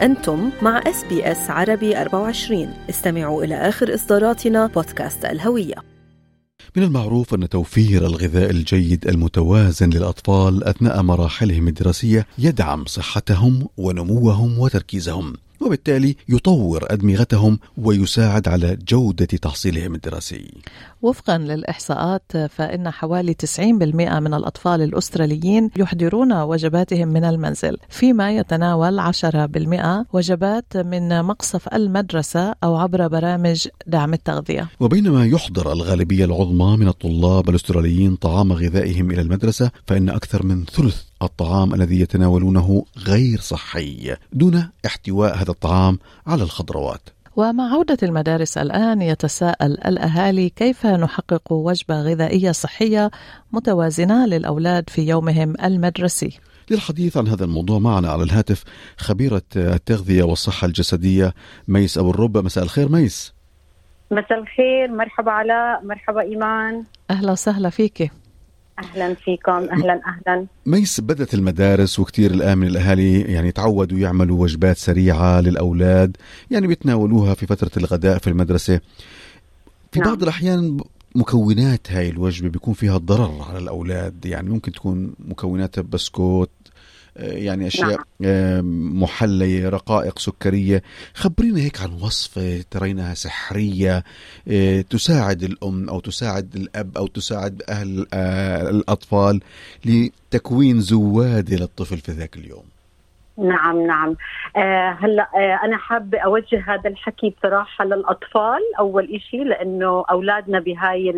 أنتم مع SBS عربي 24 استمعوا إلى آخر إصداراتنا بودكاست الهوية. من المعروف أن توفير الغذاء الجيد المتوازن للأطفال أثناء مراحلهم الدراسية يدعم صحتهم ونموهم وتركيزهم. وبالتالي يطور أدمغتهم ويساعد على جودة تحصيلهم الدراسي. وفقا للإحصاءات فإن حوالي 90% من الأطفال الأستراليين يحضرون وجباتهم من المنزل فيما يتناول 10% وجبات من مقصف المدرسة أو عبر برامج دعم التغذية. وبينما يحضر الغالبية العظمى من الطلاب الأستراليين طعام غذائهم إلى المدرسة فإن أكثر من ثلث الطعام الذي يتناولونه غير صحي دون احتواء هذا الطعام على الخضروات. ومع عودة المدارس الآن يتساءل الأهالي كيف نحقق وجبة غذائية صحية متوازنة للأولاد في يومهم المدرسي؟ للحديث عن هذا الموضوع معنا على الهاتف خبيرة التغذية والصحة الجسدية ميس أبو الرب. مساء الخير ميس. مساء الخير. مرحبا علاء. مرحبا إيمان. أهلا وسهلا فيك. أهلا فيكم أهلا أهلا ميس بدأت المدارس وكثير الآن من الأهالي يعني تعودوا يعملوا وجبات سريعة للأولاد يعني بيتناولوها في فترة الغداء في المدرسة في نعم. بعض الأحيان مكونات هاي الوجبة بيكون فيها ضرر على الأولاد يعني ممكن تكون مكوناتها بسكوت يعني أشياء نعم. محلية رقائق سكرية. خبرينا هيك عن وصفة ترينها سحرية آه، تساعد الأم أو تساعد الأب أو تساعد أهل آه، الأطفال لتكوين زوادة للطفل في ذاك اليوم. نعم نعم. آه هلأ آه أنا حابة أوجه هذا الحكي بصراحة للأطفال. أول إشي لأنه أولادنا بهاي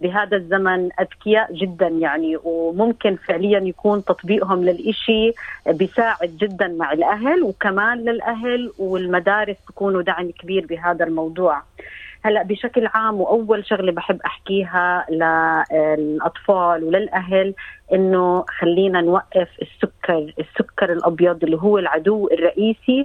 بهذا الزمن أذكياء جدا يعني وممكن فعليا يكون تطبيقهم للإشي بيساعد جدا مع الأهل وكمان للأهل والمدارس تكونوا دعم كبير بهذا الموضوع. هلا بشكل عام وأول شغلة بحب أحكيها للأطفال وللأهل إنه خلينا نوقف السكر، السكر الأبيض اللي هو العدو الرئيسي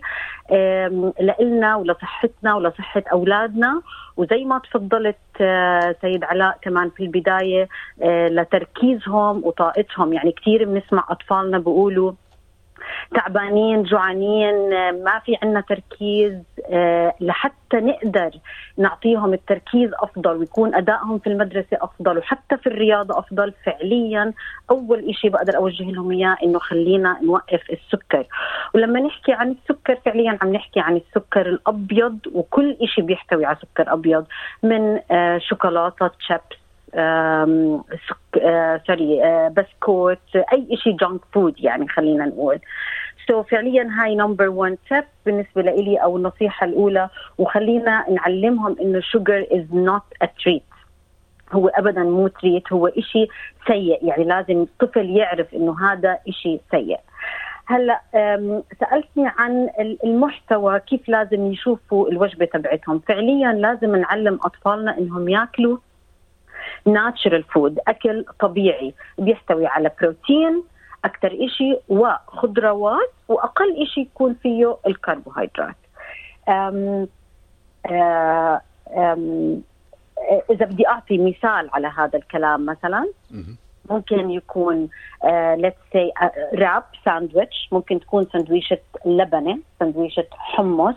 لنا ولصحتنا ولصحة أولادنا. وزي ما تفضلت آه، سيد علاء كمان في البداية آه، لتركيزهم وطاقتهم. يعني كثير بنسمع أطفالنا بيقولوا تعبانين جوعانين ما في عنا تركيز آه، لحتى نقدر نعطيهم التركيز أفضل ويكون أدائهم في المدرسة أفضل وحتى في الرياضة أفضل فعليا. أول شيء بقدر أوجه لهم إياه إنه خلينا نوقف السكر. ولما نحكي عن السكر فعليا عم نحكي عن السكر الأبيض وكل شيء بيحتوي على سكر أبيض من آه، شوكولاتة chips sorry آه، بسكوت أي شيء junk food يعني خلينا نقول. so so فعليا هاي number 1 step بالنسبة لي أو النصيحة الأولى وخلينا نعلمهم إنه sugar is not a treat هو ابدا مو treat هو إشي سيء. يعني لازم الطفل يعرف إنه هذا إشي سيء. هلأ سألتني عن المحتوى كيف لازم يشوفوا الوجبة تبعتهم. فعليا لازم نعلم أطفالنا إنهم ياكلوا ناتشرال فود أكل طبيعي بيحتوي على بروتين أكثر شيء وخضروات وأقل شيء يكون فيه الكربوهيدرات. أم أم إذا بدي أعطي مثال على هذا الكلام مثلا ممكن يكون let's say wrap ساندويتش ممكن تكون سندويشة لبنة سندويشة حمص.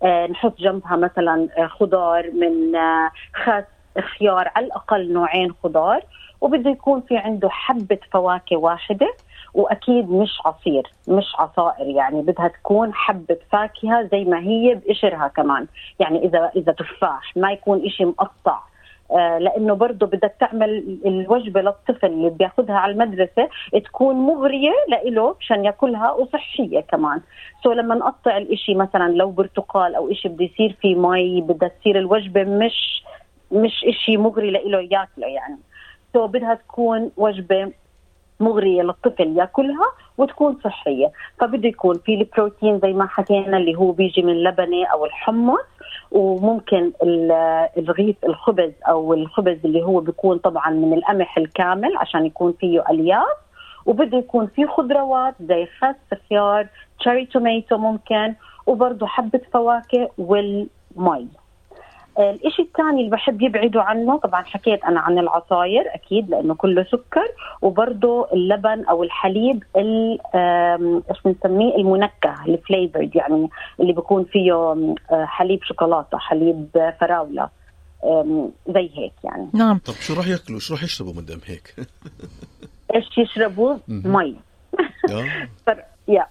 uh, نحط جنبها مثلا خضار من uh, خس خيار على الأقل نوعين خضار وبده يكون في عنده حبة فواكه واحدة وأكيد مش عصير مش عصائر يعني بدها تكون حبة فاكهة زي ما هي بقشرها كمان. يعني إذا إذا تفاح ما يكون إشي مقطع آه لأنه برضه بدك تعمل الوجبة للطفل اللي بياخذها على المدرسة تكون مغرية لإله مشان ياكلها وصحية كمان. so لما نقطع الإشي مثلا لو برتقال أو إشي بده يصير فيه مي بدها تصير الوجبة مش مش إشي مغري لإله ياكله يعني. so بدها تكون وجبة مغرية للطفل ياكلها وتكون صحية. فبده يكون في البروتين زي ما حكينا اللي هو بيجي من اللبنة أو الحمص وممكن الرغيف الخبز أو الخبز اللي هو بيكون طبعا من القمح الكامل عشان يكون فيه ألياف. وبده يكون فيه خضروات زي خس خيار تشيري توميتو ممكن وبرضه حبة فواكه والمي. الشيء الثاني اللي بحب يبعدوا عنه طبعا حكيت أنا عن العصاير أكيد لأنه كله سكر وبرضه اللبن أو الحليب إيش بنسميه؟ المنكه الفليفرد يعني اللي بيكون فيه حليب شوكولاتة حليب فراولة زي هيك يعني. نعم. طب شو راح ياكلوا؟ شو راح يشربوا مدام هيك؟ إيش يشربوا؟ مي. يا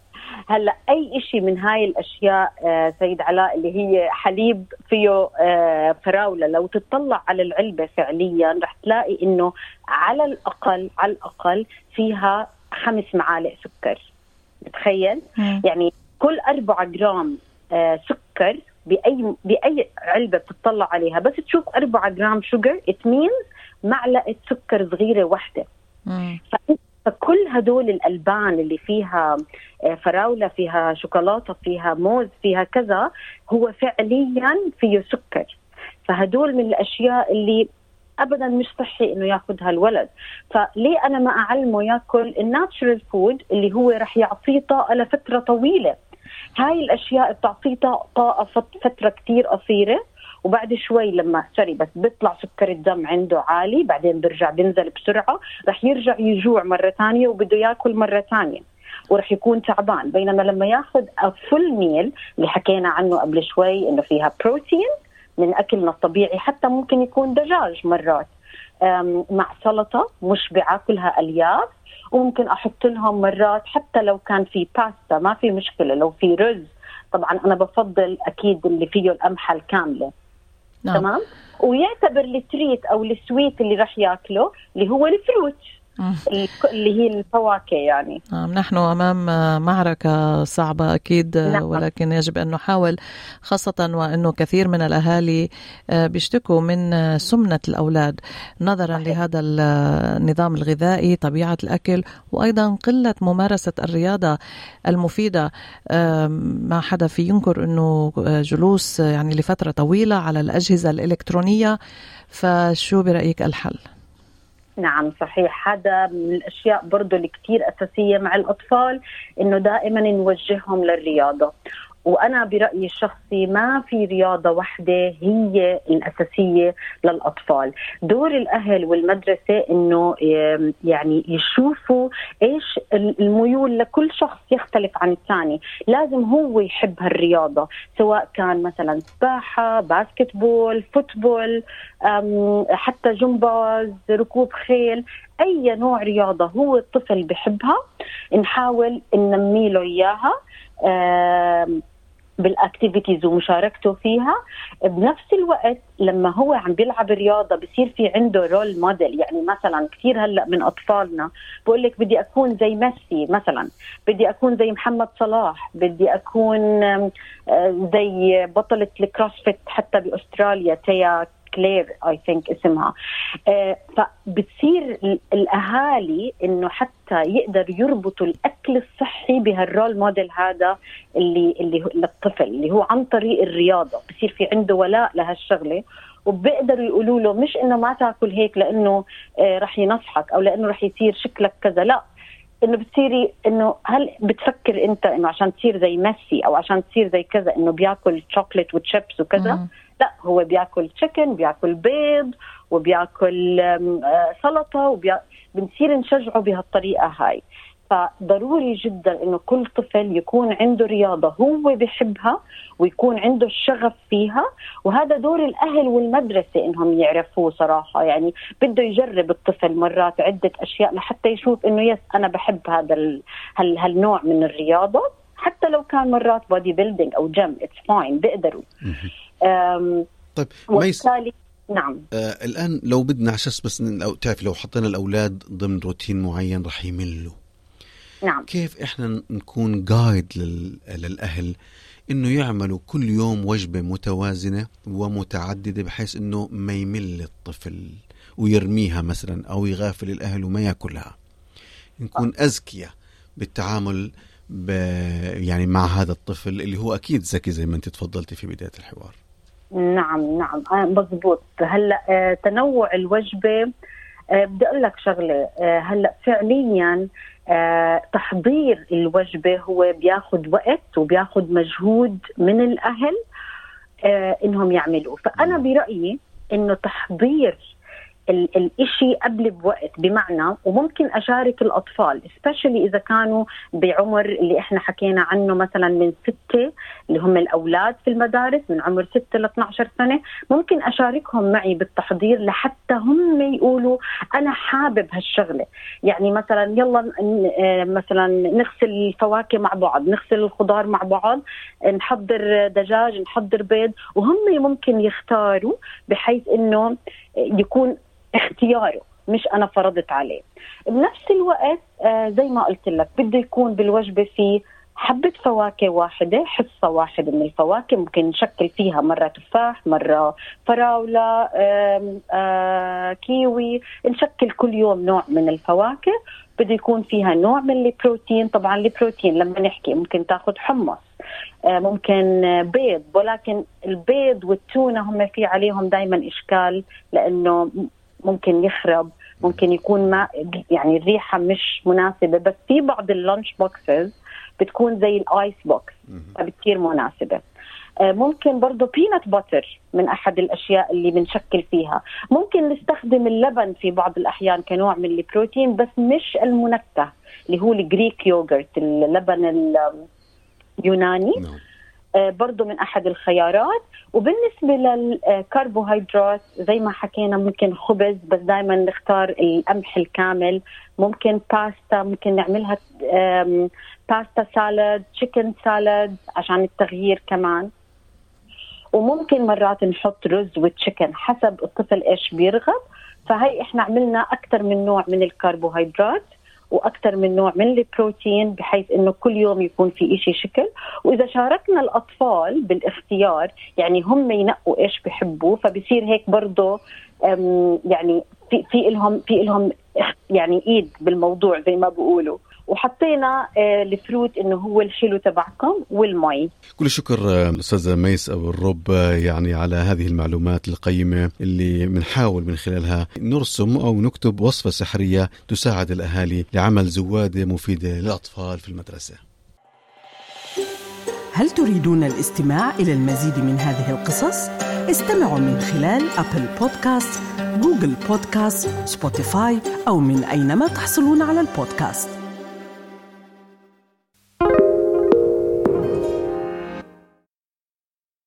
هلا أي شيء من هاي الأشياء آه سيد علاء اللي هي حليب فيه آه فراولة لو تطلع على العلبة فعليا رح تلاقي إنه على الأقل على الأقل فيها خمس معالق سكر. بتخيل يعني كل أربعة جرام آه سكر بأي بأي علبة بتطلع عليها. بس تشوف 4 جرام sugar it means معلقة سكر صغيرة واحدة. فكل هدول الألبان اللي فيها آه، فراولة فيها شوكولاتة فيها موز فيها كذا هو فعليا فيه سكر. فهدول من الأشياء اللي ابدا مش صحي إنه يأخذها الولد. فليه أنا ما أعلمه يأكل ال natural food اللي هو رح يعطيه طاقة لفترة طويلة؟ هاي الأشياء بتعطيه طاقة فترة كثير قصيرة. وبعد شوي لما sorry بس بيطلع سكر الدم عنده عالي بعدين بيرجع بينزل بسرعة رح يرجع يجوع مرة ثانية وبده ياكل مرة ثانية ورح يكون تعبان. بينما لما ياخذ full meal اللي حكينا عنه قبل شوي إنه فيها بروتين من أكلنا الطبيعي حتى ممكن يكون دجاج مرات. مع سلطة مشبعة كلها ألياف وممكن أحط لهم مرات حتى لو كان في باستا ما في مشكلة. لو في رز طبعا أنا بفضل أكيد اللي فيه القمحة الكاملة. نعم. تمام ويعتبر ال treat أو ال sweet اللي راح ياكله اللي هو ال fruit اللي هي الفواكه يعني نعم نحن أمام معركة صعبة أكيد نعم. ولكن يجب أن نحاول خاصة وانه كثير من الأهالي آه، بيشتكوا من سمنة الأولاد نظرا صحيح. لهذا النظام الغذائي طبيعة الأكل وأيضا قلة ممارسة الرياضة المفيدة ما حدا في ينكر إنه جلوس يعني لفترة طويلة على الأجهزة الإلكترونية فشو برأيك الحل؟ نعم صحيح. هذا من الأشياء برضه اللي كثير أساسية مع الأطفال إنه دائما نوجههم للرياضة. وأنا برأيي الشخصي ما في رياضة واحدة هي الأساسية للأطفال. دور الأهل والمدرسة إنه يعني يشوفوا إيش الميول لكل شخص يختلف عن الثاني. لازم هو يحب هالرياضة سواء كان مثلا سباحة basketball football حتى جمباز ركوب خيل أي نوع رياضة هو الطفل بحبها نحاول ننمي له إياها. بال activities ومشاركته فيها بنفس الوقت لما هو عم بيلعب رياضة بصير في عنده role model يعني مثلا كثير هلأ من أطفالنا بقول لك بدي أكون زي ميسي مثلا بدي أكون زي محمد صلاح بدي أكون زي بطلة ال CrossFit حتى بأستراليا تيا كلير I think اسمها. آه فبتصير الأهالي إنه حتى يقدروا يربطوا الأكل الصحي بهال role model هذا اللي اللي للطفل اللي هو عن طريق الرياضة. بصير في عنده ولاء لهالشغلة وبيقدروا يقولوا له مش إنه ما تاكل هيك لإنه آه رح ينصحك أو لإنه رح يصير شكلك كذا لا. إنه بتصيري إنه هل بتفكر أنت إنه عشان تصير زي ميسي أو عشان تصير زي كذا إنه بياكل chocolate و chips وكذا؟ لا هو بياكل تشيكن بياكل بيض وبياكل آه، سلطة وبيا... بنصير نشجعه بهالطريقة هاي. فضروري جدا إنه كل طفل يكون عنده رياضة هو بحبها ويكون عنده الشغف فيها. وهذا دور الأهل والمدرسة إنهم يعرفوه صراحة. يعني بده يجرب الطفل مرات عدة أشياء لحتى يشوف إنه يس أنا بحب هذا ال... هال... هالنوع من الرياضة. حتى لو كان مرات bodybuilding أو gym it's fine بيقدروا. طيب وبالتالي نعم. آه الآن لو بدنا عشان بس لو تعرفي لو حطينا الأولاد ضمن روتين معين رح يملوا نعم. كيف إحنا نكون guide لل... للأهل إنه يعملوا كل يوم وجبة متوازنة ومتعددة بحيث إنه ما يمل الطفل ويرميها مثلا أو يغافل الأهل وما يأكلها؟ نكون أذكياء بالتعامل ب... يعني مع هذا الطفل اللي هو أكيد ذكي زي ما أنت تفضلتي في بداية الحوار. نعم نعم. آه، مضبوط هلا آه، تنوع الوجبة آه، بدي أقول لك شغلة. هلا فعليا تحضير الوجبة هو بياخذ وقت وبياخذ مجهود من الأهل آه إنهم يعملوه فأنا برأيي إنه تحضير الإشي قبل بوقت بمعنى وممكن أشارك الأطفال سبيشلي إذا كانوا بعمر اللي إحنا حكينا عنه مثلا من ستة اللي هم الأولاد في المدارس من عمر ستة ل 12 سنة ممكن أشاركهم معي بالتحضير لحتى هم يقولوا أنا حابب هالشغلة. يعني مثلا يلا آه، مثلا نغسل الفواكه مع بعض نغسل الخضار مع بعض نحضر دجاج نحضر بيض وهم ممكن يختاروا بحيث إنه يكون اختياره مش أنا فرضت عليه. بنفس الوقت آه زي ما قلت لك بده يكون بالوجبة في حبة فواكه واحدة حصة واحدة من الفواكه ممكن نشكل فيها مرة تفاح مرة فراولة آه آه كيوي. نشكل كل يوم نوع من الفواكه. بده يكون فيها نوع من البروتين. طبعا البروتين لما نحكي ممكن تاخذ حمص آه، ممكن بيض ولكن البيض والتونة هم في عليهم دائما إشكال لأنه ممكن يخرب ممكن يكون ما يعني الريحة مش مناسبة بس في بعض ال lunch boxes بتكون زي ال ice box فبتصير مناسبة. آه، ممكن برضه peanut butter من أحد الأشياء اللي بنشكل فيها. ممكن نستخدم اللبن في بعض الأحيان كنوع من البروتين بس مش المنكه اللي هو ال Greek yogurt اللبن اليوناني. نعم. آه، برضه من أحد الخيارات. وبالنسبة للكربوهيدرات زي ما حكينا ممكن خبز بس دائما نختار القمح الكامل. ممكن باستا ممكن نعملها pasta salad chicken salad عشان التغيير كمان. وممكن مرات نحط رز و chicken حسب الطفل إيش بيرغب. فهي إحنا عملنا أكثر من نوع من الكربوهيدرات. وأكثر من نوع من البروتين بحيث إنه كل يوم يكون في شيء شكل. وإذا شاركنا الأطفال بالاختيار يعني هم ينقوا إيش بحبوا فبصير هيك برضه يعني في في لهم في لهم يعني إيد بالموضوع زي ما بيقولوا وحطينا آه، الفروت إنه هو الحلو تبعكم والمي. كل الشكر آه، الاستاذه ميس ابو الرب آه، يعني على هذه المعلومات القيمة اللي بنحاول من خلالها نرسم أو نكتب وصفة سحرية تساعد الأهالي لعمل زواده مفيده للأطفال في المدرسة. هل تريدون الاستماع إلى المزيد من هذه القصص؟ استمعوا من خلال Apple Podcasts Google Podcasts Spotify أو من أينما تحصلون على البودكاست.